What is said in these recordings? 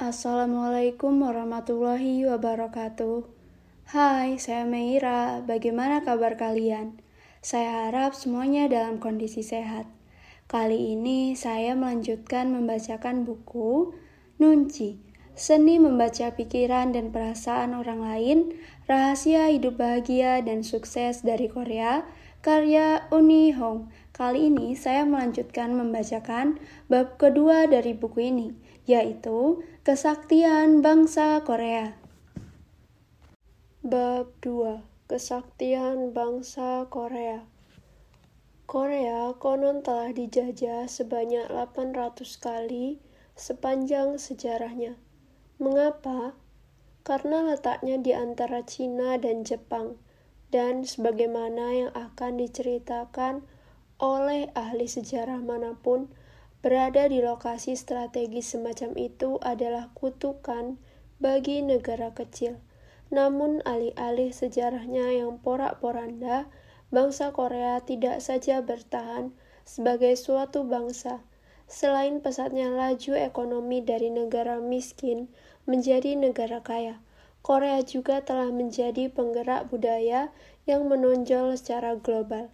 Assalamualaikum warahmatullahi wabarakatuh. Hai, saya Meira. Bagaimana kabar kalian? Saya harap semuanya dalam kondisi sehat. Kali ini saya melanjutkan membacakan buku Nunci, Seni Membaca Pikiran dan Perasaan Orang Lain, Rahasia Hidup Bahagia dan Sukses dari Korea, karya Uni Hong. Kali ini saya melanjutkan membacakan bab kedua dari buku ini, yaitu Kesaktian Bangsa Korea. Bab 2. Kesaktian Bangsa Korea. Korea konon telah dijajah sebanyak 800 kali sepanjang sejarahnya. Mengapa? Karena letaknya di antara Cina dan Jepang, dan sebagaimana yang akan diceritakan oleh ahli sejarah mana pun, Berada di lokasi strategis semacam itu adalah kutukan bagi negara kecil. Namun alih-alih sejarahnya yang porak-poranda, bangsa Korea tidak saja bertahan sebagai suatu bangsa. Selain pesatnya laju ekonomi dari negara miskin menjadi negara kaya, Korea juga telah menjadi penggerak budaya yang menonjol secara global.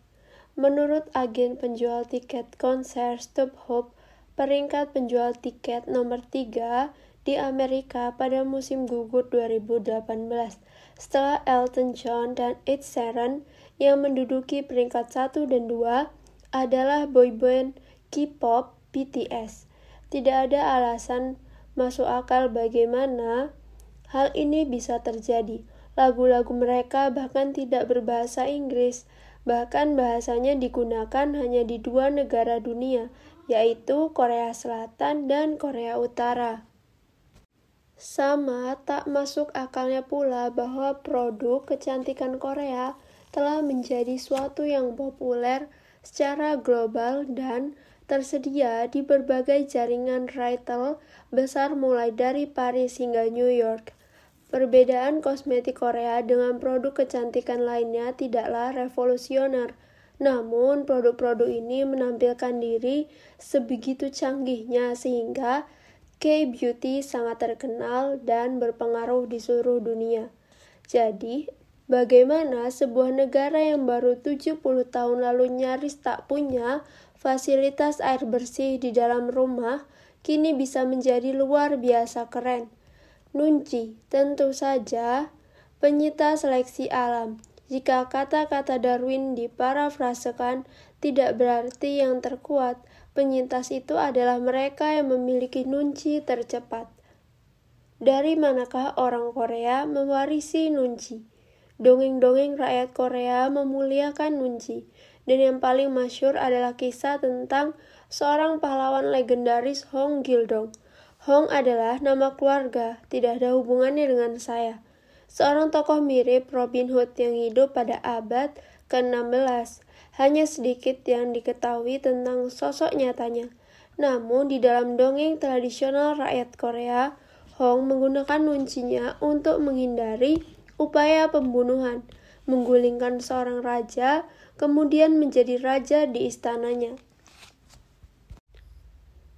Menurut agen penjual tiket konser StubHub, peringkat penjual tiket nomor 3 di Amerika pada musim gugur 2018 setelah Elton John dan Ed Sheeran yang menduduki peringkat 1 dan 2 adalah boyband K-pop BTS. Tidak ada alasan masuk akal bagaimana hal ini bisa terjadi. Lagu-lagu mereka bahkan tidak berbahasa Inggris, bahkan bahasanya digunakan hanya di dua negara dunia, yaitu Korea Selatan dan Korea Utara. Sama tak masuk akalnya pula bahwa produk kecantikan Korea telah menjadi suatu yang populer secara global dan tersedia di berbagai jaringan retail besar mulai dari Paris hingga New York. Perbedaan kosmetik Korea dengan produk kecantikan lainnya tidaklah revolusioner, namun, produk-produk ini menampilkan diri sebegitu canggihnya sehingga K-beauty sangat terkenal dan berpengaruh di seluruh dunia. Jadi, bagaimana sebuah negara yang baru 70 tahun lalu nyaris tak punya fasilitas air bersih di dalam rumah, kini bisa menjadi luar biasa keren. Nunci, tentu saja, penyita seleksi alam. Jika kata-kata Darwin diparafrasekan, tidak berarti yang terkuat. Penyintas itu adalah mereka yang memiliki nunci tercepat. Dari manakah orang Korea mewarisi nunci? Dongeng-dongeng rakyat Korea memuliakan nunci, dan yang paling masyur adalah kisah tentang seorang pahlawan legendaris Hong Gildong. Hong adalah nama keluarga, tidak ada hubungannya dengan saya seorang tokoh mirip Robin Hood yang hidup pada abad ke-16. Hanya sedikit yang diketahui tentang sosok nyatanya. Namun di dalam dongeng tradisional rakyat Korea, Hong menggunakan nuncinya untuk menghindari upaya pembunuhan, menggulingkan seorang raja, kemudian menjadi raja di istananya.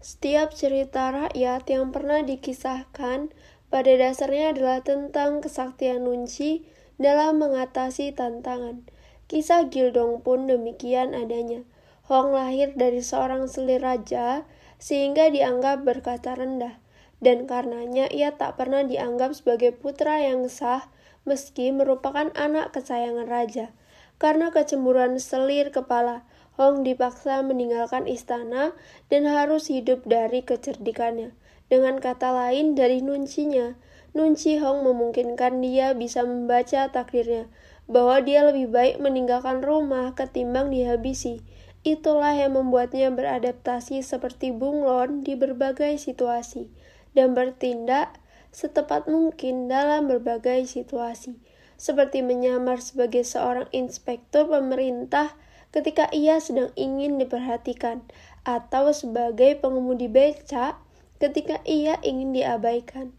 Setiap cerita rakyat yang pernah dikisahkan pada dasarnya adalah tentang kesaktian Nunci dalam mengatasi tantangan. Kisah Gildong pun demikian adanya. Hong lahir dari seorang selir raja sehingga dianggap berkata rendah, dan karenanya ia tak pernah dianggap sebagai putra yang sah meski merupakan anak kesayangan raja. Karena kecemburuan selir kepala, Hong dipaksa meninggalkan istana dan harus hidup dari kecerdikannya. Dengan kata lain, dari nuncinya, Nunci Hong memungkinkan dia bisa membaca takdirnya, bahwa dia lebih baik meninggalkan rumah ketimbang dihabisi. Itulah yang membuatnya beradaptasi seperti bunglon di berbagai situasi, dan bertindak setepat mungkin dalam berbagai situasi, seperti menyamar sebagai seorang inspektur pemerintah ketika ia sedang ingin diperhatikan, atau sebagai pengemudi becak ketika ia ingin diabaikan.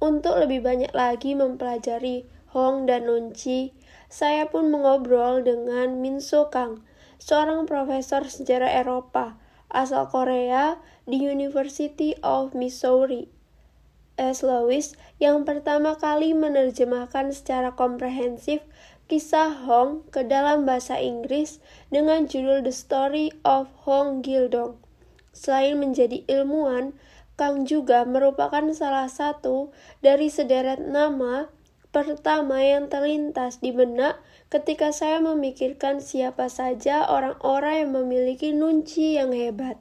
Untuk lebih banyak lagi mempelajari Hong dan Nunci, saya pun mengobrol dengan Min So Kang, seorang profesor sejarah Eropa asal Korea di University of Missouri. S. Lewis yang pertama kali menerjemahkan secara komprehensif kisah Hong ke dalam bahasa Inggris dengan judul The Story of Hong Gildong. Selain menjadi ilmuwan, Kang juga merupakan salah satu dari sederet nama pertama yang terlintas di benak ketika saya memikirkan siapa saja orang-orang yang memiliki nunci yang hebat.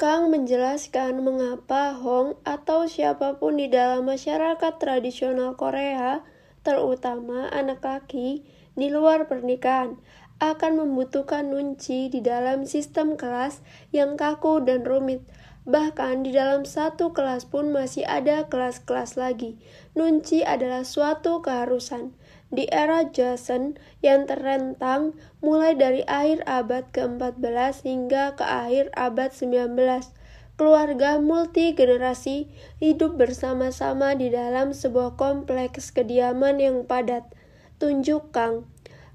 Kang menjelaskan mengapa Hong atau siapa pun di dalam masyarakat tradisional Korea terutama anak laki di luar pernikahan, akan membutuhkan nunci di dalam sistem kelas yang kaku dan rumit. Bahkan di dalam satu kelas pun masih ada kelas-kelas lagi. Nunci adalah suatu keharusan. Di era Joseon yang terentang mulai dari akhir abad ke-14 hingga ke akhir abad 19, keluarga multi generasi hidup bersama-sama di dalam sebuah kompleks kediaman yang padat. Tunjuk Kang.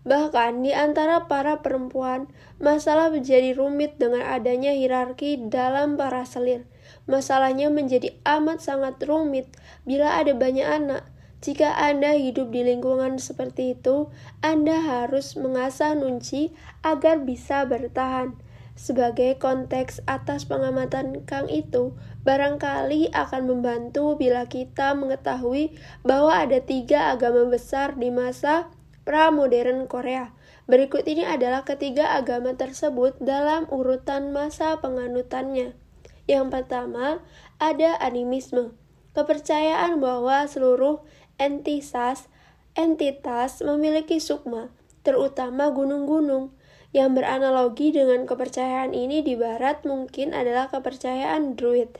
Bahkan di antara para perempuan, masalah menjadi rumit dengan adanya hierarki dalam para selir. Masalahnya menjadi amat sangat rumit bila ada banyak anak. Jika Anda hidup di lingkungan seperti itu, Anda harus mengasah nunci agar bisa bertahan. Sebagai konteks atas pengamatan Kang itu, barangkali akan membantu bila kita mengetahui bahwa ada tiga agama besar di masa pra-modern Korea. Berikut ini adalah ketiga agama tersebut dalam urutan masa penganutannya. Yang pertama, ada animisme, kepercayaan bahwa seluruh entitas entitas memiliki sukma, terutama gunung-gunung. Yang beranalogi dengan kepercayaan ini di barat mungkin adalah kepercayaan Druid,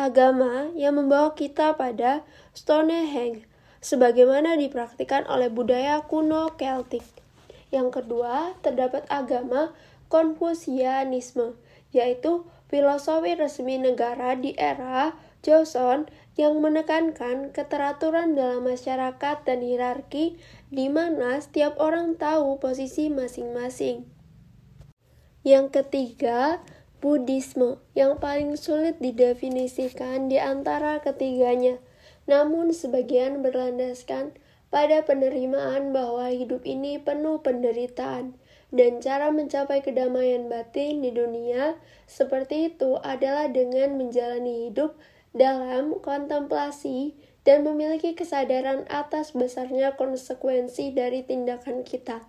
agama yang membawa kita pada Stonehenge, sebagaimana dipraktikkan oleh budaya kuno Celtic. Yang kedua, terdapat agama Konfusianisme, yaitu filosofi resmi negara di era Joseon yang menekankan keteraturan dalam masyarakat dan hierarki di mana setiap orang tahu posisi masing-masing. Yang ketiga, Buddhisme yang paling sulit didefinisikan di antara ketiganya, namun sebagian berlandaskan pada penerimaan bahwa hidup ini penuh penderitaan dan cara mencapai kedamaian batin di dunia seperti itu adalah dengan menjalani hidup dalam kontemplasi dan memiliki kesadaran atas besarnya konsekuensi dari tindakan kita,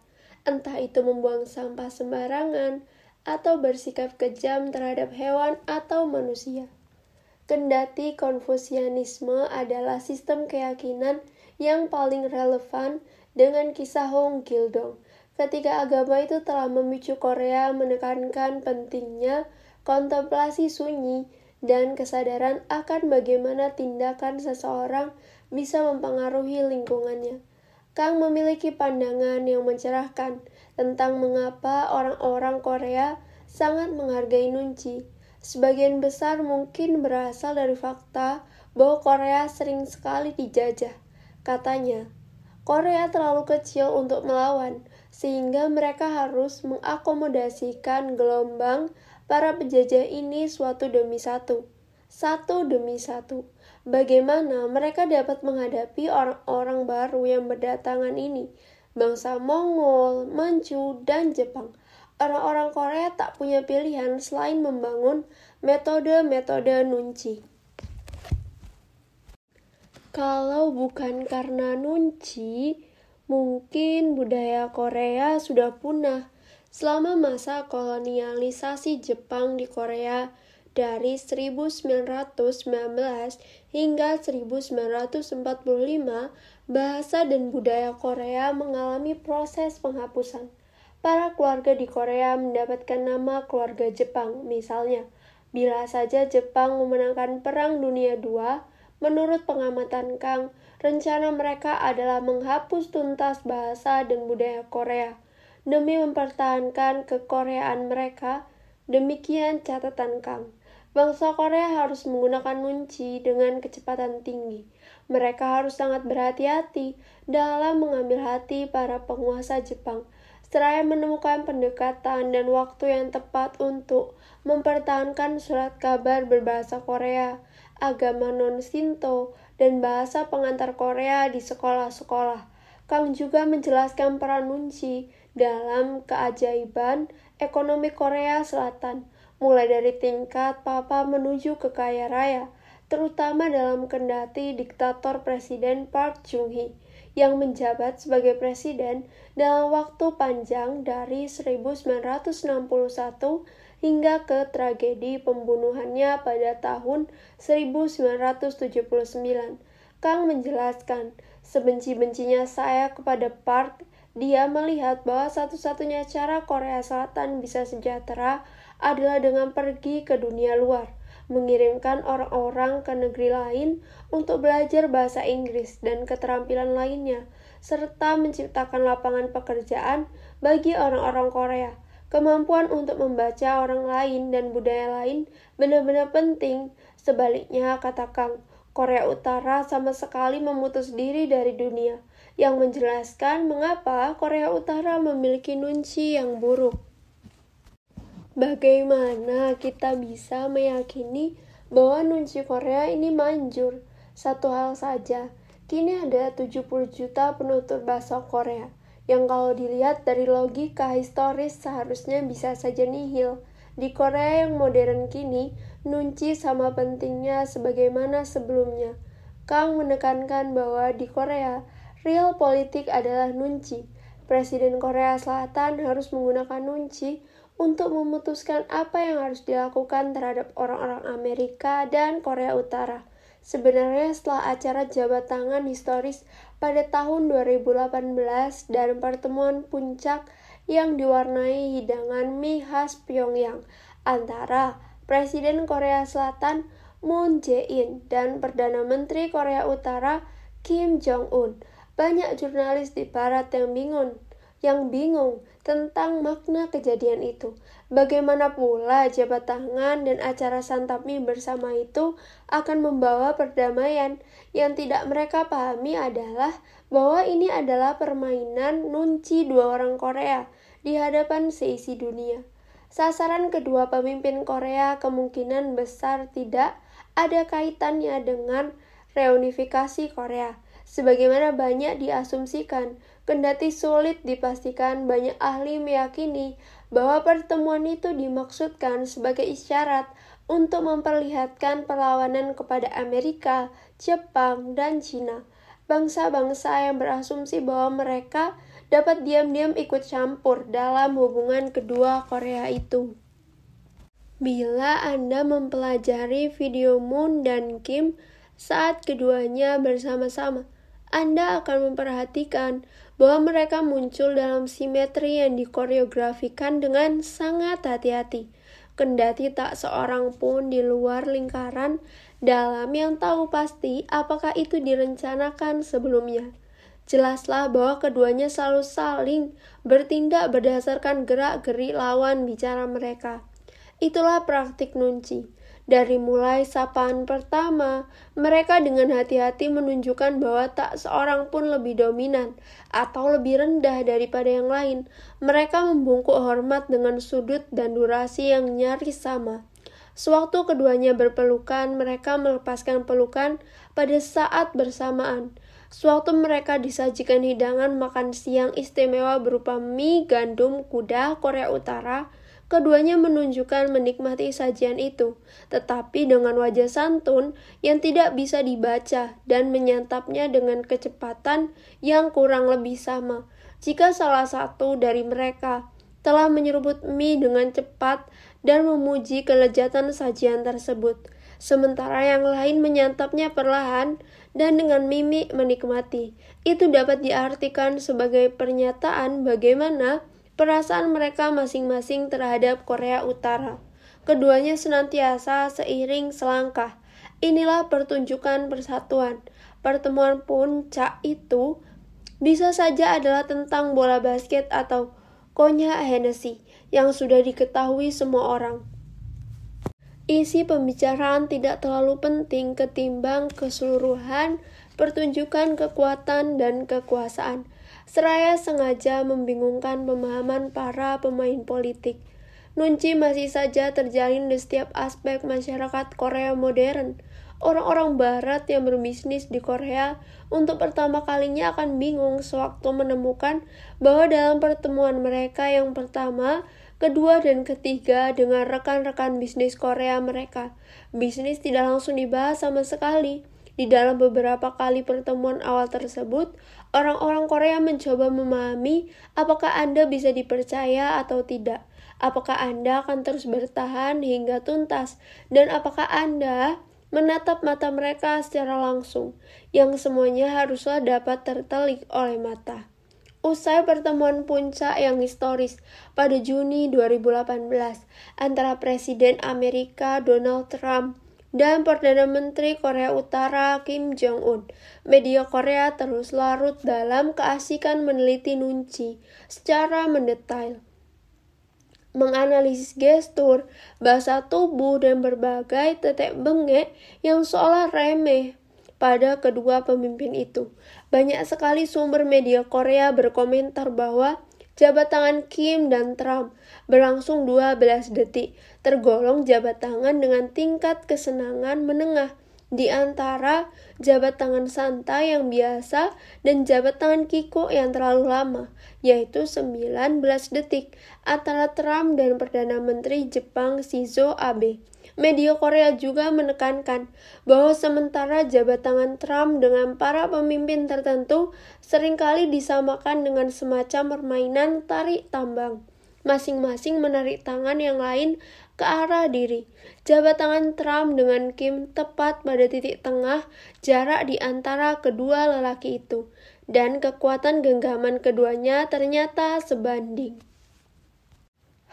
entah itu membuang sampah sembarangan, atau bersikap kejam terhadap hewan atau manusia. Kendati Konfusianisme adalah sistem keyakinan yang paling relevan dengan kisah Hong Gildong. Ketika agama itu telah memicu Korea menekankan pentingnya kontemplasi sunyi dan kesadaran akan bagaimana tindakan seseorang bisa mempengaruhi lingkungannya. Kang memiliki pandangan yang mencerahkan tentang mengapa orang-orang Korea sangat menghargai nunci. Sebagian besar mungkin berasal dari fakta bahwa Korea sering sekali dijajah. Katanya, Korea terlalu kecil untuk melawan, sehingga mereka harus mengakomodasikan gelombang para penjajah ini suatu demi satu. Satu demi satu bagaimana mereka dapat menghadapi orang-orang baru yang berdatangan ini, bangsa Mongol, Manchu, dan Jepang. Orang-orang Korea tak punya pilihan selain membangun metode-metode nunci. Kalau bukan karena nunci, mungkin budaya Korea sudah punah. Selama masa kolonialisasi Jepang di Korea, dari 1919 hingga 1945, bahasa dan budaya Korea mengalami proses penghapusan. Para keluarga di Korea mendapatkan nama keluarga Jepang, misalnya. Bila saja Jepang memenangkan Perang Dunia II, menurut pengamatan Kang, rencana mereka adalah menghapus tuntas bahasa dan budaya Korea demi mempertahankan kekoreaan mereka. Demikian catatan Kang. Bangsa Korea harus menggunakan nunci dengan kecepatan tinggi. Mereka harus sangat berhati-hati dalam mengambil hati para penguasa Jepang, seraya menemukan pendekatan dan waktu yang tepat untuk mempertahankan surat kabar berbahasa Korea agama non-Shinto, dan bahasa pengantar Korea di sekolah-sekolah. Kang juga menjelaskan peran Nunci dalam keajaiban ekonomi Korea Selatan, mulai dari tingkat papa menuju ke kaya raya, terutama dalam kendati diktator Presiden Park Chung-hee yang menjabat sebagai presiden dalam waktu panjang dari 1961 hingga ke tragedi pembunuhannya pada tahun 1979. Kang menjelaskan, sebenci-bencinya saya kepada Park, dia melihat bahwa satu-satunya cara Korea Selatan bisa sejahtera adalah dengan pergi ke dunia luar mengirimkan orang-orang ke negeri lain untuk belajar bahasa Inggris dan keterampilan lainnya, serta menciptakan lapangan pekerjaan bagi orang-orang Korea. Kemampuan untuk membaca orang lain dan budaya lain benar-benar penting. Sebaliknya, kata Kang, Korea Utara sama sekali memutus diri dari dunia, yang menjelaskan mengapa Korea Utara memiliki nunci yang buruk. Bagaimana kita bisa meyakini bahwa nunci Korea ini manjur? Satu hal saja, kini ada 70 juta penutur bahasa Korea, yang kalau dilihat dari logika historis seharusnya bisa saja nihil. Di Korea yang modern kini, nunci sama pentingnya sebagaimana sebelumnya. Kang menekankan bahwa di Korea, real politik adalah nunci. Presiden Korea Selatan harus menggunakan nunci untuk memutuskan apa yang harus dilakukan terhadap orang-orang Amerika dan Korea Utara. Sebenarnya setelah acara jabat tangan historis pada tahun 2018 dan pertemuan puncak yang diwarnai hidangan mie khas Pyongyang antara Presiden Korea Selatan Moon Jae-in dan Perdana Menteri Korea Utara Kim Jong-un. Banyak jurnalis di barat yang bingung yang bingung tentang makna kejadian itu. Bagaimana pula jabat tangan dan acara santap mie bersama itu akan membawa perdamaian yang tidak mereka pahami adalah bahwa ini adalah permainan nunci dua orang Korea di hadapan seisi dunia. Sasaran kedua pemimpin Korea kemungkinan besar tidak ada kaitannya dengan reunifikasi Korea, sebagaimana banyak diasumsikan Kendati sulit dipastikan, banyak ahli meyakini bahwa pertemuan itu dimaksudkan sebagai isyarat untuk memperlihatkan perlawanan kepada Amerika, Jepang, dan Cina. Bangsa-bangsa yang berasumsi bahwa mereka dapat diam-diam ikut campur dalam hubungan kedua Korea itu. Bila Anda mempelajari video Moon dan Kim saat keduanya bersama-sama, anda akan memperhatikan bahwa mereka muncul dalam simetri yang dikoreografikan dengan sangat hati-hati. Kendati tak seorang pun di luar lingkaran dalam yang tahu pasti apakah itu direncanakan sebelumnya. Jelaslah bahwa keduanya selalu saling bertindak berdasarkan gerak-gerik lawan bicara mereka. Itulah praktik nunci dari mulai sapaan pertama, mereka dengan hati-hati menunjukkan bahwa tak seorang pun lebih dominan atau lebih rendah daripada yang lain. Mereka membungkuk hormat dengan sudut dan durasi yang nyaris sama. Sewaktu keduanya berpelukan, mereka melepaskan pelukan pada saat bersamaan. Sewaktu mereka disajikan hidangan makan siang istimewa berupa mie gandum kuda Korea Utara, Keduanya menunjukkan menikmati sajian itu, tetapi dengan wajah santun yang tidak bisa dibaca dan menyantapnya dengan kecepatan yang kurang lebih sama. Jika salah satu dari mereka telah menyeruput mie dengan cepat dan memuji kelezatan sajian tersebut, sementara yang lain menyantapnya perlahan dan dengan mimik menikmati. Itu dapat diartikan sebagai pernyataan bagaimana perasaan mereka masing-masing terhadap Korea Utara. Keduanya senantiasa seiring selangkah. Inilah pertunjukan persatuan. Pertemuan puncak itu bisa saja adalah tentang bola basket atau konyak Hennessy yang sudah diketahui semua orang. Isi pembicaraan tidak terlalu penting ketimbang keseluruhan pertunjukan kekuatan dan kekuasaan seraya sengaja membingungkan pemahaman para pemain politik. Nunci masih saja terjalin di setiap aspek masyarakat Korea modern. Orang-orang barat yang berbisnis di Korea untuk pertama kalinya akan bingung sewaktu menemukan bahwa dalam pertemuan mereka yang pertama, kedua, dan ketiga dengan rekan-rekan bisnis Korea mereka, bisnis tidak langsung dibahas sama sekali. Di dalam beberapa kali pertemuan awal tersebut, orang-orang Korea mencoba memahami apakah Anda bisa dipercaya atau tidak, apakah Anda akan terus bertahan hingga tuntas, dan apakah Anda menatap mata mereka secara langsung, yang semuanya haruslah dapat tertelik oleh mata. Usai pertemuan puncak yang historis pada Juni 2018 antara Presiden Amerika Donald Trump dan Perdana Menteri Korea Utara Kim Jong-un, media Korea terus larut dalam keasikan meneliti Nunci secara mendetail menganalisis gestur, bahasa tubuh, dan berbagai tetek bengek yang seolah remeh pada kedua pemimpin itu. Banyak sekali sumber media Korea berkomentar bahwa jabat tangan Kim dan Trump berlangsung 12 detik, tergolong jabat tangan dengan tingkat kesenangan menengah. Di antara jabat tangan santai yang biasa dan jabat tangan Kiko yang terlalu lama, yaitu 19 detik. Antara Trump dan Perdana Menteri Jepang Shizo Abe. Media Korea juga menekankan bahwa sementara jabat tangan Trump dengan para pemimpin tertentu sering kali disamakan dengan semacam permainan tarik tambang. Masing-masing menarik tangan yang lain ke arah diri. Jabat tangan Trump dengan Kim tepat pada titik tengah jarak di antara kedua lelaki itu, dan kekuatan genggaman keduanya ternyata sebanding.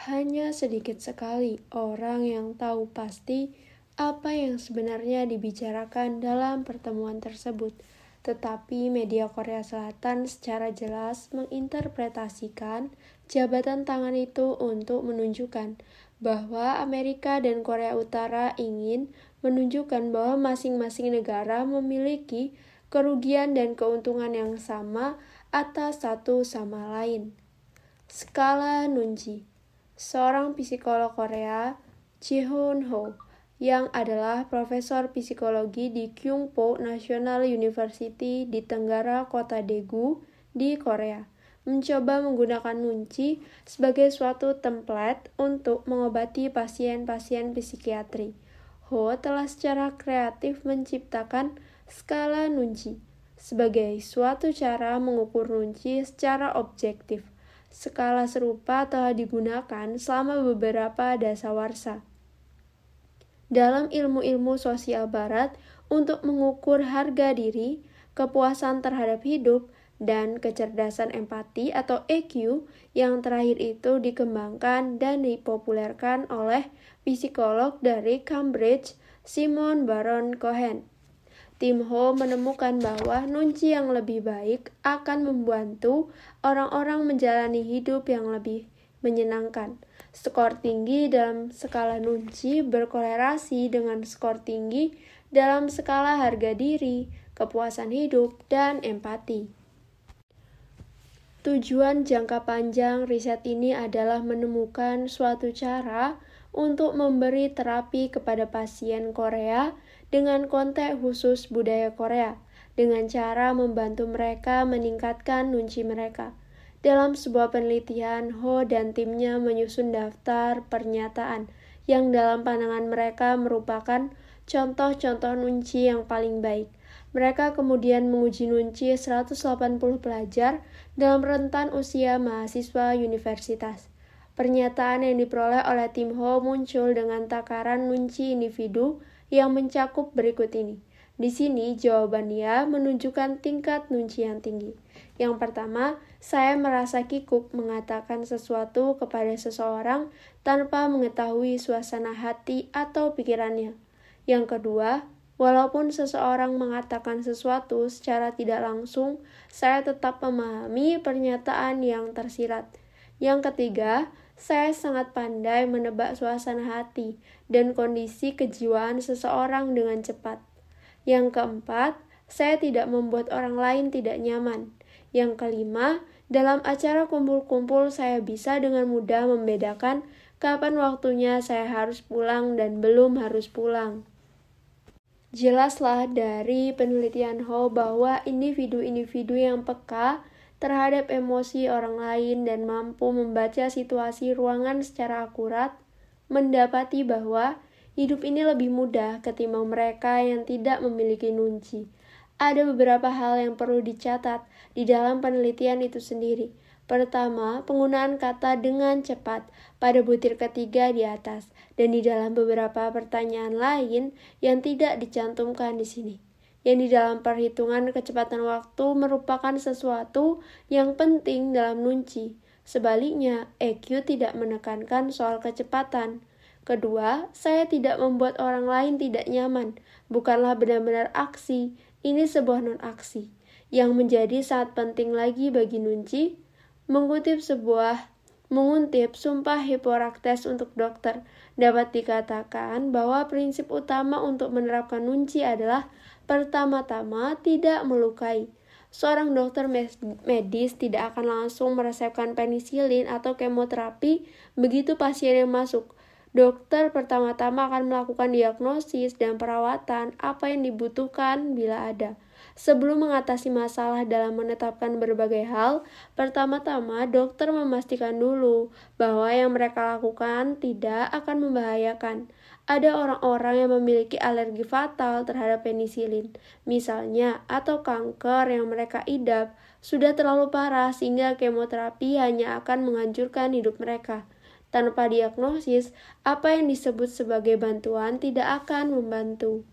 Hanya sedikit sekali orang yang tahu pasti apa yang sebenarnya dibicarakan dalam pertemuan tersebut, tetapi media Korea Selatan secara jelas menginterpretasikan jabatan tangan itu untuk menunjukkan bahwa Amerika dan Korea Utara ingin menunjukkan bahwa masing-masing negara memiliki kerugian dan keuntungan yang sama atas satu sama lain. Skala Nunji Seorang psikolog Korea, Ji Hoon Ho, yang adalah profesor psikologi di Kyungpo National University di Tenggara Kota Daegu di Korea mencoba menggunakan nunci sebagai suatu template untuk mengobati pasien-pasien psikiatri. Ho telah secara kreatif menciptakan skala nunci sebagai suatu cara mengukur nunci secara objektif. Skala serupa telah digunakan selama beberapa dasawarsa dalam ilmu-ilmu sosial barat untuk mengukur harga diri, kepuasan terhadap hidup, dan kecerdasan empati atau EQ yang terakhir itu dikembangkan dan dipopulerkan oleh psikolog dari Cambridge, Simon Baron Cohen. Tim Ho menemukan bahwa nunci yang lebih baik akan membantu orang-orang menjalani hidup yang lebih menyenangkan. Skor tinggi dalam skala nunci berkolerasi dengan skor tinggi dalam skala harga diri, kepuasan hidup, dan empati. Tujuan jangka panjang riset ini adalah menemukan suatu cara untuk memberi terapi kepada pasien Korea dengan konteks khusus budaya Korea, dengan cara membantu mereka meningkatkan nunci mereka. Dalam sebuah penelitian, Ho dan timnya menyusun daftar pernyataan yang dalam pandangan mereka merupakan contoh-contoh nunci yang paling baik. Mereka kemudian menguji nunci 180 pelajar dalam rentan usia mahasiswa universitas. Pernyataan yang diperoleh oleh tim Ho muncul dengan takaran nunci individu yang mencakup berikut ini. Di sini jawabannya menunjukkan tingkat nunci yang tinggi. Yang pertama, saya merasa kikuk mengatakan sesuatu kepada seseorang tanpa mengetahui suasana hati atau pikirannya. Yang kedua, Walaupun seseorang mengatakan sesuatu secara tidak langsung, saya tetap memahami pernyataan yang tersirat. Yang ketiga, saya sangat pandai menebak suasana hati dan kondisi kejiwaan seseorang dengan cepat. Yang keempat, saya tidak membuat orang lain tidak nyaman. Yang kelima, dalam acara kumpul-kumpul saya bisa dengan mudah membedakan kapan waktunya saya harus pulang dan belum harus pulang. Jelaslah dari penelitian Ho bahwa individu-individu yang peka terhadap emosi orang lain dan mampu membaca situasi ruangan secara akurat, mendapati bahwa hidup ini lebih mudah ketimbang mereka yang tidak memiliki nunci. Ada beberapa hal yang perlu dicatat di dalam penelitian itu sendiri. Pertama, penggunaan kata dengan cepat pada butir ketiga di atas dan di dalam beberapa pertanyaan lain yang tidak dicantumkan di sini. Yang di dalam perhitungan kecepatan waktu merupakan sesuatu yang penting dalam nunci. Sebaliknya, EQ tidak menekankan soal kecepatan. Kedua, saya tidak membuat orang lain tidak nyaman. Bukanlah benar-benar aksi, ini sebuah non-aksi. Yang menjadi sangat penting lagi bagi Nunci, Mengutip sebuah mengutip sumpah Hippocrates untuk dokter, dapat dikatakan bahwa prinsip utama untuk menerapkan nunci adalah pertama-tama tidak melukai. Seorang dokter medis tidak akan langsung meresepkan penisilin atau kemoterapi begitu pasien yang masuk. Dokter pertama-tama akan melakukan diagnosis dan perawatan apa yang dibutuhkan bila ada. Sebelum mengatasi masalah dalam menetapkan berbagai hal, pertama-tama dokter memastikan dulu bahwa yang mereka lakukan tidak akan membahayakan. Ada orang-orang yang memiliki alergi fatal terhadap penisilin, misalnya, atau kanker yang mereka idap sudah terlalu parah sehingga kemoterapi hanya akan menghancurkan hidup mereka. Tanpa diagnosis, apa yang disebut sebagai bantuan tidak akan membantu.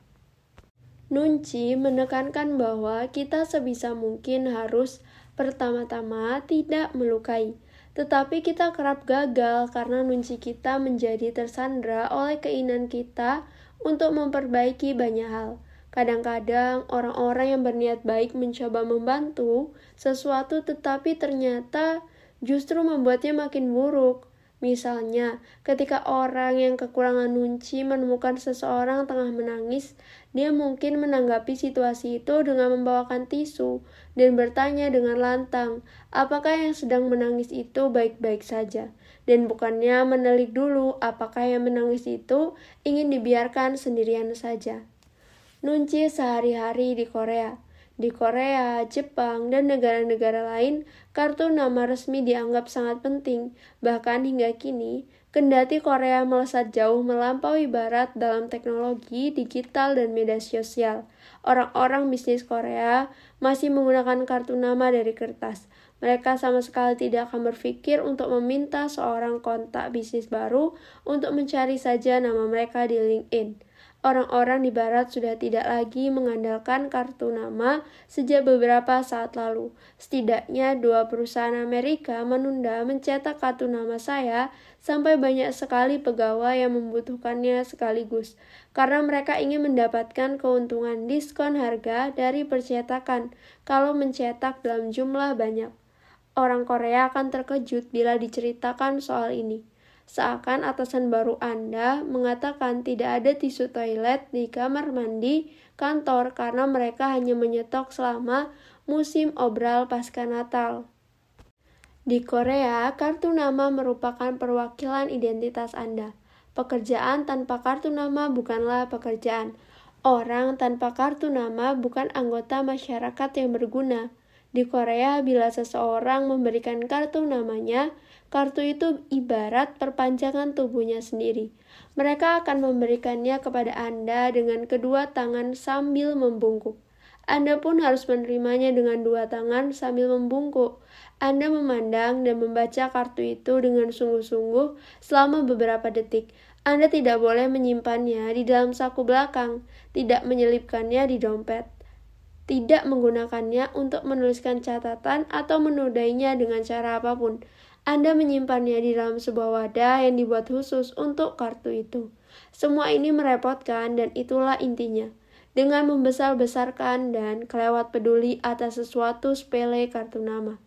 Nunci menekankan bahwa kita sebisa mungkin harus pertama-tama tidak melukai, tetapi kita kerap gagal karena nunci kita menjadi tersandra oleh keinginan kita untuk memperbaiki banyak hal. Kadang-kadang orang-orang yang berniat baik mencoba membantu sesuatu tetapi ternyata justru membuatnya makin buruk. Misalnya, ketika orang yang kekurangan nunci menemukan seseorang tengah menangis, dia mungkin menanggapi situasi itu dengan membawakan tisu dan bertanya dengan lantang, apakah yang sedang menangis itu baik-baik saja, dan bukannya menelik dulu apakah yang menangis itu ingin dibiarkan sendirian saja. Nunci sehari-hari di Korea di Korea, Jepang, dan negara-negara lain, kartu nama resmi dianggap sangat penting. Bahkan hingga kini, kendati Korea melesat jauh melampaui Barat dalam teknologi, digital, dan media sosial, orang-orang bisnis Korea masih menggunakan kartu nama dari kertas. Mereka sama sekali tidak akan berpikir untuk meminta seorang kontak bisnis baru untuk mencari saja nama mereka di LinkedIn. Orang-orang di barat sudah tidak lagi mengandalkan kartu nama sejak beberapa saat lalu. Setidaknya dua perusahaan Amerika menunda mencetak kartu nama saya sampai banyak sekali pegawai yang membutuhkannya sekaligus karena mereka ingin mendapatkan keuntungan diskon harga dari percetakan kalau mencetak dalam jumlah banyak. Orang Korea akan terkejut bila diceritakan soal ini seakan atasan baru Anda mengatakan tidak ada tisu toilet di kamar mandi kantor karena mereka hanya menyetok selama musim obral pasca Natal. Di Korea, kartu nama merupakan perwakilan identitas Anda. Pekerjaan tanpa kartu nama bukanlah pekerjaan. Orang tanpa kartu nama bukan anggota masyarakat yang berguna. Di Korea, bila seseorang memberikan kartu namanya, Kartu itu ibarat perpanjangan tubuhnya sendiri. Mereka akan memberikannya kepada Anda dengan kedua tangan sambil membungkuk. Anda pun harus menerimanya dengan dua tangan sambil membungkuk. Anda memandang dan membaca kartu itu dengan sungguh-sungguh selama beberapa detik. Anda tidak boleh menyimpannya di dalam saku belakang, tidak menyelipkannya di dompet, tidak menggunakannya untuk menuliskan catatan atau menodainya dengan cara apa pun. Anda menyimpannya di dalam sebuah wadah yang dibuat khusus untuk kartu itu. Semua ini merepotkan dan itulah intinya. Dengan membesar-besarkan dan kelewat peduli atas sesuatu sepele kartu nama.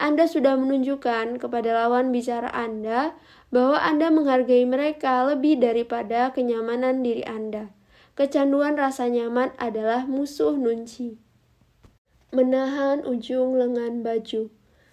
Anda sudah menunjukkan kepada lawan bicara Anda bahwa Anda menghargai mereka lebih daripada kenyamanan diri Anda. Kecanduan rasa nyaman adalah musuh nunci. Menahan ujung lengan baju.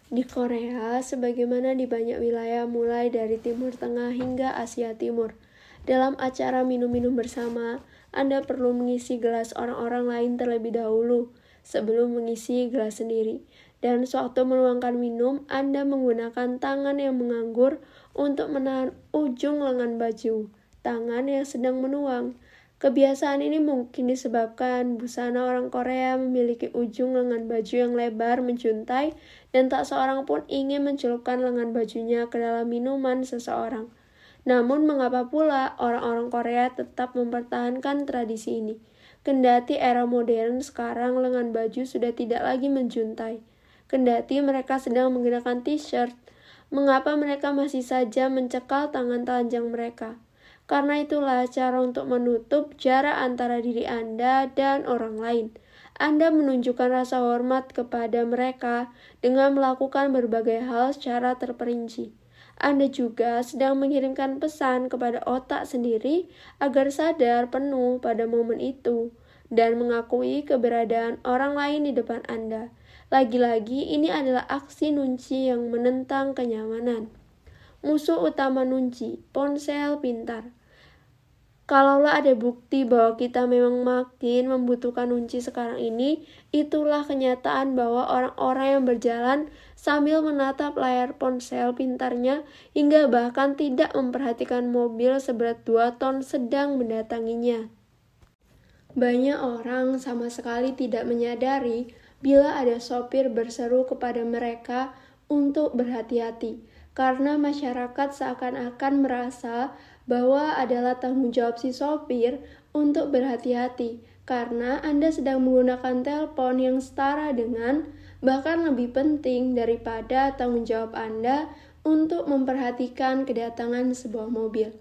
Di Korea, sebagaimana di banyak wilayah mulai dari Timur Tengah hingga Asia Timur, dalam acara minum-minum bersama, Anda perlu mengisi gelas orang-orang lain terlebih dahulu sebelum mengisi gelas sendiri. Dan sewaktu menuangkan minum, Anda menggunakan tangan yang menganggur untuk menahan ujung lengan baju, tangan yang sedang menuang. Kebiasaan ini mungkin disebabkan busana orang Korea memiliki ujung lengan baju yang lebar menjuntai dan tak seorang pun ingin mencelupkan lengan bajunya ke dalam minuman seseorang. Namun mengapa pula orang-orang Korea tetap mempertahankan tradisi ini? Kendati era modern sekarang lengan baju sudah tidak lagi menjuntai. Kendati mereka sedang menggunakan t-shirt, mengapa mereka masih saja mencekal tangan telanjang mereka? Karena itulah cara untuk menutup jarak antara diri Anda dan orang lain. Anda menunjukkan rasa hormat kepada mereka dengan melakukan berbagai hal secara terperinci. Anda juga sedang mengirimkan pesan kepada otak sendiri agar sadar penuh pada momen itu dan mengakui keberadaan orang lain di depan Anda. Lagi-lagi, ini adalah aksi nunci yang menentang kenyamanan. Musuh utama nunci, ponsel pintar. Kalaulah ada bukti bahwa kita memang makin membutuhkan kunci sekarang ini, itulah kenyataan bahwa orang-orang yang berjalan sambil menatap layar ponsel pintarnya hingga bahkan tidak memperhatikan mobil seberat 2 ton sedang mendatanginya. Banyak orang sama sekali tidak menyadari bila ada sopir berseru kepada mereka untuk berhati-hati, karena masyarakat seakan-akan merasa bahwa adalah tanggung jawab si sopir untuk berhati-hati karena Anda sedang menggunakan telepon yang setara dengan bahkan lebih penting daripada tanggung jawab Anda untuk memperhatikan kedatangan sebuah mobil.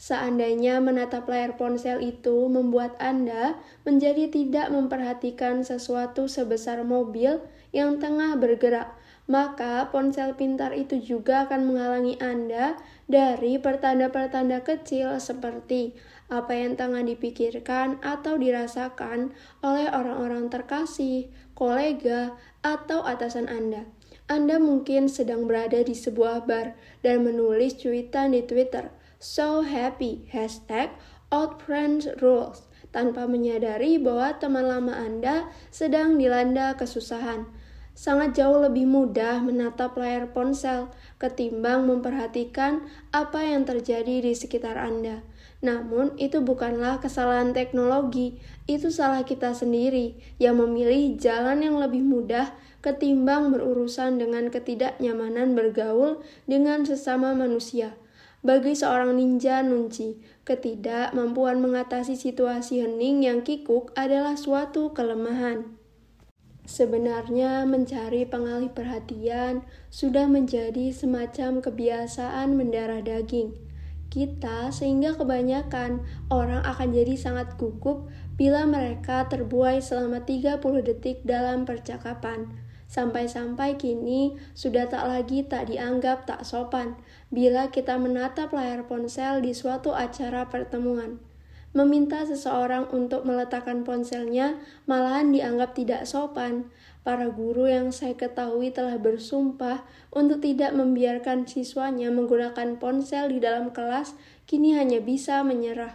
Seandainya menatap layar ponsel itu membuat Anda menjadi tidak memperhatikan sesuatu sebesar mobil yang tengah bergerak, maka ponsel pintar itu juga akan menghalangi Anda dari pertanda-pertanda kecil seperti apa yang tengah dipikirkan atau dirasakan oleh orang-orang terkasih, kolega, atau atasan Anda. Anda mungkin sedang berada di sebuah bar dan menulis cuitan di Twitter, so happy, hashtag old friends rules, tanpa menyadari bahwa teman lama Anda sedang dilanda kesusahan sangat jauh lebih mudah menatap layar ponsel ketimbang memperhatikan apa yang terjadi di sekitar Anda. Namun, itu bukanlah kesalahan teknologi, itu salah kita sendiri yang memilih jalan yang lebih mudah ketimbang berurusan dengan ketidaknyamanan bergaul dengan sesama manusia. Bagi seorang ninja nunci, ketidakmampuan mengatasi situasi hening yang kikuk adalah suatu kelemahan. Sebenarnya, mencari pengalih perhatian sudah menjadi semacam kebiasaan mendarah daging kita, sehingga kebanyakan orang akan jadi sangat gugup bila mereka terbuai selama 30 detik dalam percakapan. Sampai-sampai kini sudah tak lagi tak dianggap tak sopan bila kita menatap layar ponsel di suatu acara pertemuan. Meminta seseorang untuk meletakkan ponselnya malahan dianggap tidak sopan. Para guru yang saya ketahui telah bersumpah untuk tidak membiarkan siswanya menggunakan ponsel di dalam kelas, kini hanya bisa menyerah.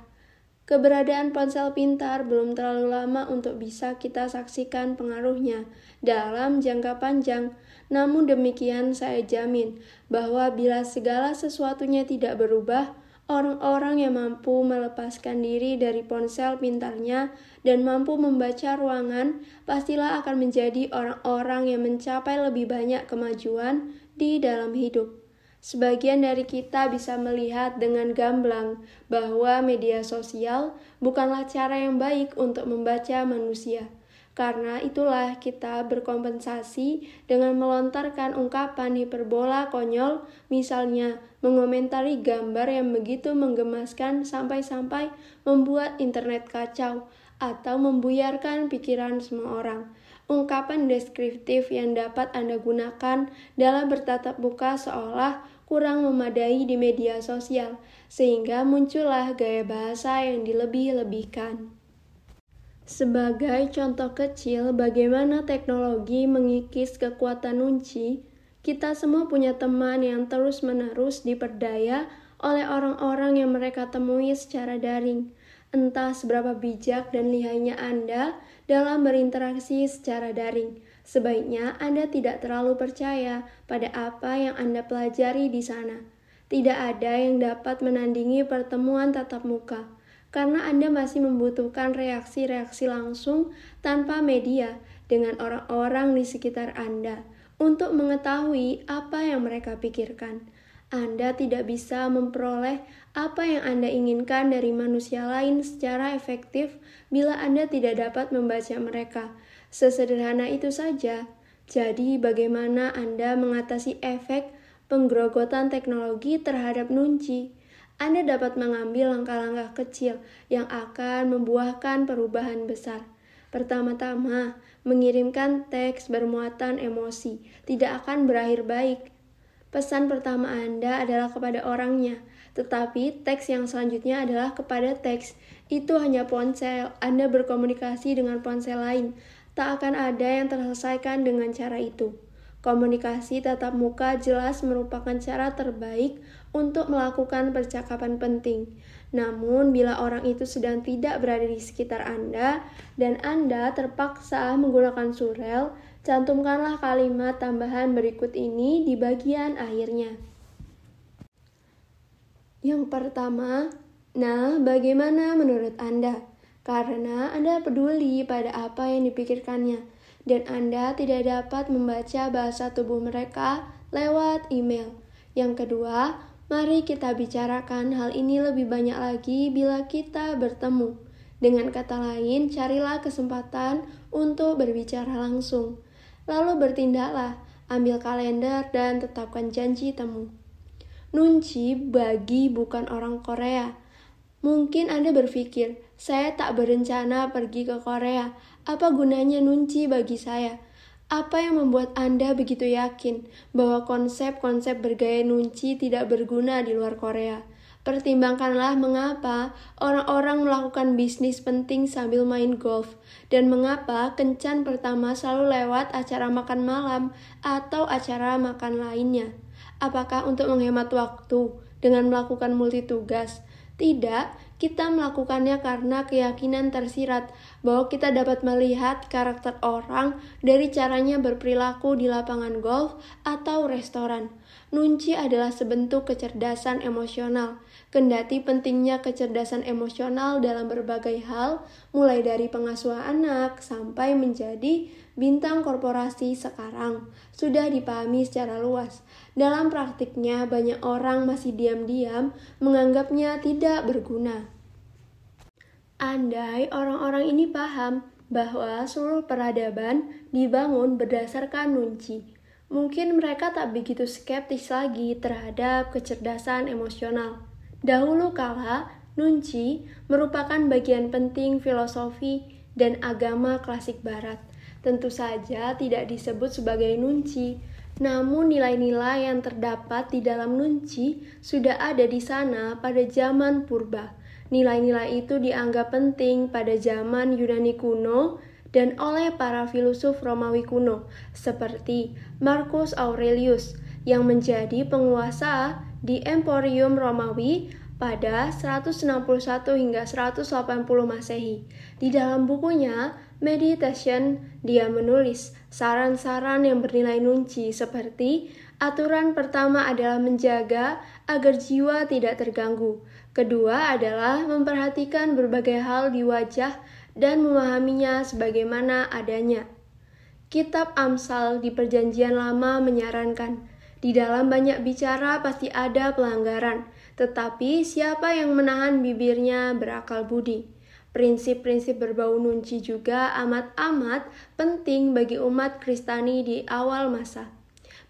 Keberadaan ponsel pintar belum terlalu lama untuk bisa kita saksikan pengaruhnya dalam jangka panjang. Namun demikian saya jamin bahwa bila segala sesuatunya tidak berubah, Orang-orang yang mampu melepaskan diri dari ponsel pintarnya dan mampu membaca ruangan pastilah akan menjadi orang-orang yang mencapai lebih banyak kemajuan di dalam hidup. Sebagian dari kita bisa melihat dengan gamblang bahwa media sosial bukanlah cara yang baik untuk membaca manusia. Karena itulah kita berkompensasi dengan melontarkan ungkapan hiperbola konyol, misalnya mengomentari gambar yang begitu menggemaskan sampai-sampai membuat internet kacau atau membuyarkan pikiran semua orang. Ungkapan deskriptif yang dapat Anda gunakan dalam bertatap muka seolah kurang memadai di media sosial, sehingga muncullah gaya bahasa yang dilebih-lebihkan. Sebagai contoh kecil bagaimana teknologi mengikis kekuatan nunci, kita semua punya teman yang terus-menerus diperdaya oleh orang-orang yang mereka temui secara daring. entah seberapa bijak dan lihainya Anda dalam berinteraksi secara daring. Sebaiknya Anda tidak terlalu percaya pada apa yang Anda pelajari di sana. Tidak ada yang dapat menandingi pertemuan tatap muka, karena Anda masih membutuhkan reaksi-reaksi langsung tanpa media dengan orang-orang di sekitar Anda untuk mengetahui apa yang mereka pikirkan. Anda tidak bisa memperoleh apa yang Anda inginkan dari manusia lain secara efektif bila Anda tidak dapat membaca mereka. Sesederhana itu saja. Jadi, bagaimana Anda mengatasi efek penggerogotan teknologi terhadap nunci? Anda dapat mengambil langkah-langkah kecil yang akan membuahkan perubahan besar. Pertama-tama, mengirimkan teks bermuatan emosi tidak akan berakhir baik Pesan pertama Anda adalah kepada orangnya, tetapi teks yang selanjutnya adalah kepada teks. Itu hanya ponsel. Anda berkomunikasi dengan ponsel lain. Tak akan ada yang terselesaikan dengan cara itu. Komunikasi tatap muka jelas merupakan cara terbaik untuk melakukan percakapan penting. Namun, bila orang itu sedang tidak berada di sekitar Anda dan Anda terpaksa menggunakan surel, Cantumkanlah kalimat tambahan berikut ini di bagian akhirnya. Yang pertama, nah bagaimana menurut Anda? Karena Anda peduli pada apa yang dipikirkannya, dan Anda tidak dapat membaca bahasa tubuh mereka lewat email. Yang kedua, mari kita bicarakan hal ini lebih banyak lagi bila kita bertemu. Dengan kata lain, carilah kesempatan untuk berbicara langsung. Lalu bertindaklah, ambil kalender dan tetapkan janji temu. Nunci bagi bukan orang Korea. Mungkin Anda berpikir, saya tak berencana pergi ke Korea. Apa gunanya nunci bagi saya? Apa yang membuat Anda begitu yakin bahwa konsep-konsep bergaya nunci tidak berguna di luar Korea? Pertimbangkanlah mengapa orang-orang melakukan bisnis penting sambil main golf, dan mengapa kencan pertama selalu lewat acara makan malam atau acara makan lainnya. Apakah untuk menghemat waktu dengan melakukan multitugas? Tidak, kita melakukannya karena keyakinan tersirat bahwa kita dapat melihat karakter orang dari caranya berperilaku di lapangan golf atau restoran. Nunci adalah sebentuk kecerdasan emosional Kendati pentingnya kecerdasan emosional dalam berbagai hal, mulai dari pengasuhan anak sampai menjadi bintang korporasi sekarang, sudah dipahami secara luas. Dalam praktiknya, banyak orang masih diam-diam menganggapnya tidak berguna. Andai orang-orang ini paham bahwa seluruh peradaban dibangun berdasarkan nunci, mungkin mereka tak begitu skeptis lagi terhadap kecerdasan emosional. Dahulu kala, nunci merupakan bagian penting filosofi dan agama klasik barat. Tentu saja tidak disebut sebagai nunci, namun nilai-nilai yang terdapat di dalam nunci sudah ada di sana pada zaman purba. Nilai-nilai itu dianggap penting pada zaman Yunani kuno dan oleh para filosof Romawi kuno, seperti Marcus Aurelius, yang menjadi penguasa di Emporium Romawi pada 161 hingga 180 Masehi. Di dalam bukunya Meditation, dia menulis saran-saran yang bernilai nunci seperti aturan pertama adalah menjaga agar jiwa tidak terganggu. Kedua adalah memperhatikan berbagai hal di wajah dan memahaminya sebagaimana adanya. Kitab Amsal di Perjanjian Lama menyarankan di dalam banyak bicara pasti ada pelanggaran, tetapi siapa yang menahan bibirnya berakal budi. Prinsip-prinsip berbau nunci juga amat-amat penting bagi umat Kristani di awal masa.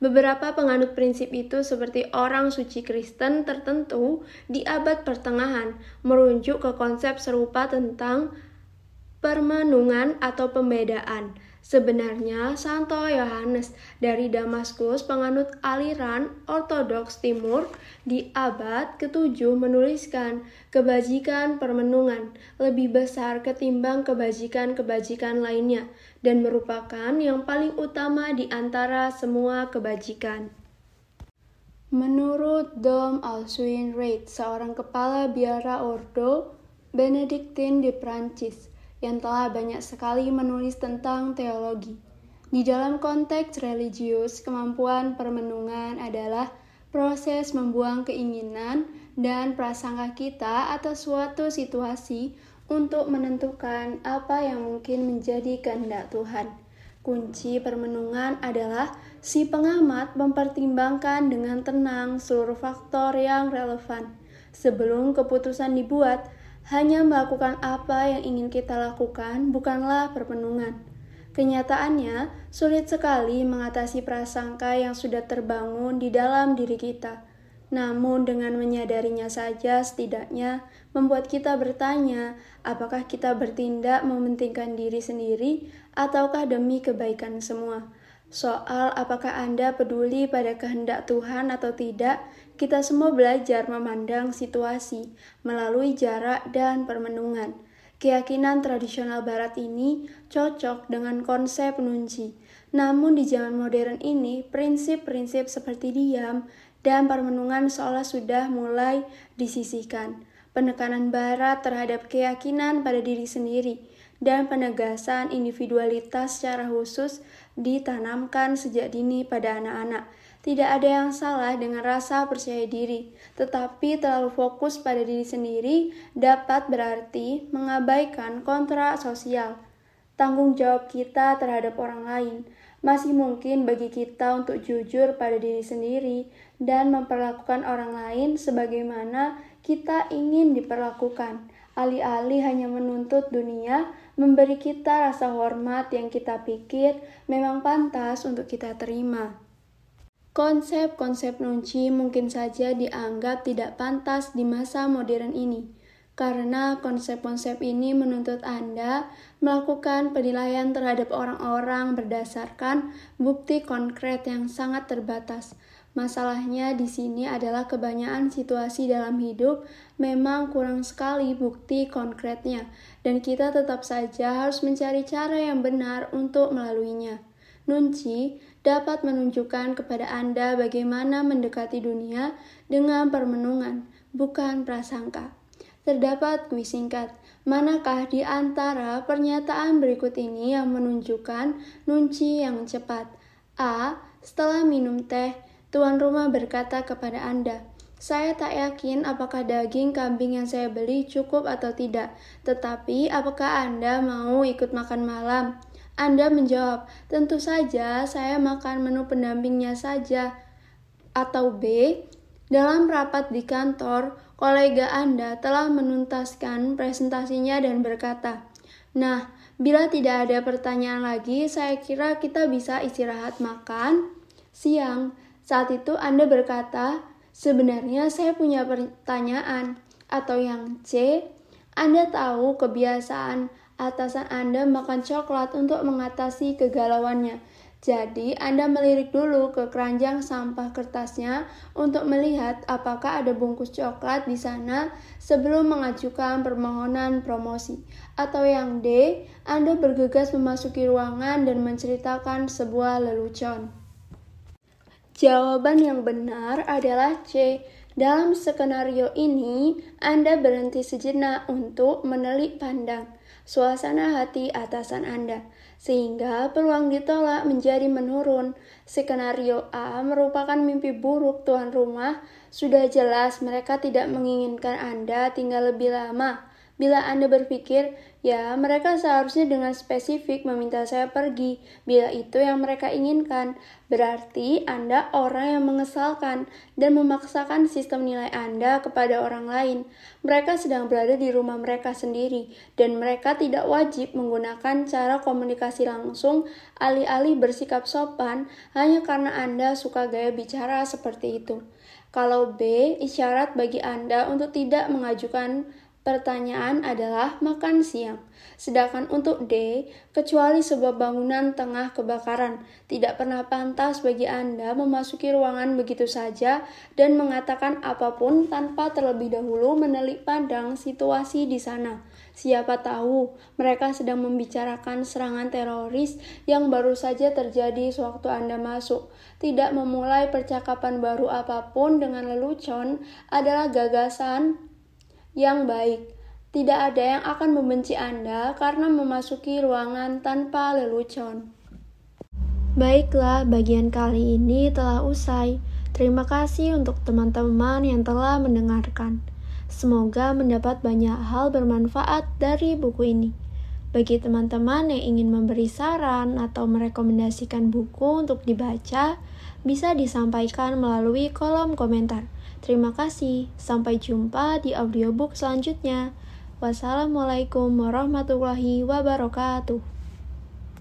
Beberapa penganut prinsip itu seperti orang suci Kristen tertentu di abad pertengahan merujuk ke konsep serupa tentang permenungan atau pembedaan. Sebenarnya Santo Yohanes dari Damaskus penganut aliran Ortodoks Timur di abad ke-7 menuliskan kebajikan permenungan lebih besar ketimbang kebajikan-kebajikan lainnya dan merupakan yang paling utama di antara semua kebajikan. Menurut Dom Alsuin Reid, seorang kepala biara Ordo Benedictine di Prancis yang telah banyak sekali menulis tentang teologi. Di dalam konteks religius, kemampuan permenungan adalah proses membuang keinginan dan prasangka kita atas suatu situasi untuk menentukan apa yang mungkin menjadi kehendak Tuhan. Kunci permenungan adalah si pengamat mempertimbangkan dengan tenang seluruh faktor yang relevan sebelum keputusan dibuat hanya melakukan apa yang ingin kita lakukan bukanlah perpenungan. Kenyataannya, sulit sekali mengatasi prasangka yang sudah terbangun di dalam diri kita. Namun, dengan menyadarinya saja, setidaknya membuat kita bertanya, apakah kita bertindak mementingkan diri sendiri ataukah demi kebaikan semua. Soal apakah Anda peduli pada kehendak Tuhan atau tidak, kita semua belajar memandang situasi melalui jarak dan permenungan. Keyakinan tradisional barat ini cocok dengan konsep nunci. Namun di zaman modern ini, prinsip-prinsip seperti diam dan permenungan seolah sudah mulai disisihkan. Penekanan barat terhadap keyakinan pada diri sendiri dan penegasan individualitas secara khusus ditanamkan sejak dini pada anak-anak tidak ada yang salah dengan rasa percaya diri, tetapi terlalu fokus pada diri sendiri dapat berarti mengabaikan kontrak sosial. Tanggung jawab kita terhadap orang lain masih mungkin bagi kita untuk jujur pada diri sendiri dan memperlakukan orang lain sebagaimana kita ingin diperlakukan. Alih-alih hanya menuntut dunia, memberi kita rasa hormat yang kita pikir memang pantas untuk kita terima. Konsep-konsep nunci mungkin saja dianggap tidak pantas di masa modern ini, karena konsep-konsep ini menuntut Anda melakukan penilaian terhadap orang-orang berdasarkan bukti konkret yang sangat terbatas. Masalahnya di sini adalah kebanyakan situasi dalam hidup memang kurang sekali bukti konkretnya, dan kita tetap saja harus mencari cara yang benar untuk melaluinya. Nunci dapat menunjukkan kepada Anda bagaimana mendekati dunia dengan permenungan, bukan prasangka. Terdapat kuis singkat. Manakah di antara pernyataan berikut ini yang menunjukkan nunci yang cepat? A. Setelah minum teh, tuan rumah berkata kepada Anda, saya tak yakin apakah daging kambing yang saya beli cukup atau tidak, tetapi apakah Anda mau ikut makan malam? Anda menjawab, tentu saja saya makan menu pendampingnya saja. Atau B, dalam rapat di kantor, kolega Anda telah menuntaskan presentasinya dan berkata, Nah, bila tidak ada pertanyaan lagi, saya kira kita bisa istirahat makan siang. Saat itu Anda berkata, sebenarnya saya punya pertanyaan. Atau yang C, Anda tahu kebiasaan atasan Anda makan coklat untuk mengatasi kegalauannya. Jadi, Anda melirik dulu ke keranjang sampah kertasnya untuk melihat apakah ada bungkus coklat di sana sebelum mengajukan permohonan promosi. Atau yang D, Anda bergegas memasuki ruangan dan menceritakan sebuah lelucon. Jawaban yang benar adalah C. Dalam skenario ini, Anda berhenti sejenak untuk menelik pandang suasana hati atasan Anda, sehingga peluang ditolak menjadi menurun. Skenario A merupakan mimpi buruk tuan rumah. Sudah jelas mereka tidak menginginkan Anda tinggal lebih lama. Bila Anda berpikir, ya mereka seharusnya dengan spesifik meminta saya pergi, bila itu yang mereka inginkan, berarti Anda orang yang mengesalkan dan memaksakan sistem nilai Anda kepada orang lain. Mereka sedang berada di rumah mereka sendiri, dan mereka tidak wajib menggunakan cara komunikasi langsung alih-alih bersikap sopan hanya karena Anda suka gaya bicara seperti itu. Kalau B, isyarat bagi Anda untuk tidak mengajukan Pertanyaan adalah makan siang. Sedangkan untuk D, kecuali sebuah bangunan tengah kebakaran, tidak pernah pantas bagi Anda memasuki ruangan begitu saja dan mengatakan apa pun tanpa terlebih dahulu menelik pandang situasi di sana. Siapa tahu mereka sedang membicarakan serangan teroris yang baru saja terjadi sewaktu Anda masuk. Tidak memulai percakapan baru apa pun dengan lelucon adalah gagasan yang baik. Tidak ada yang akan membenci Anda karena memasuki ruangan tanpa lelucon. Baiklah, bagian kali ini telah usai. Terima kasih untuk teman-teman yang telah mendengarkan. Semoga mendapat banyak hal bermanfaat dari buku ini. Bagi teman-teman yang ingin memberi saran atau merekomendasikan buku untuk dibaca, bisa disampaikan melalui kolom komentar. Terima kasih, sampai jumpa di audiobook selanjutnya. Wassalamualaikum warahmatullahi wabarakatuh.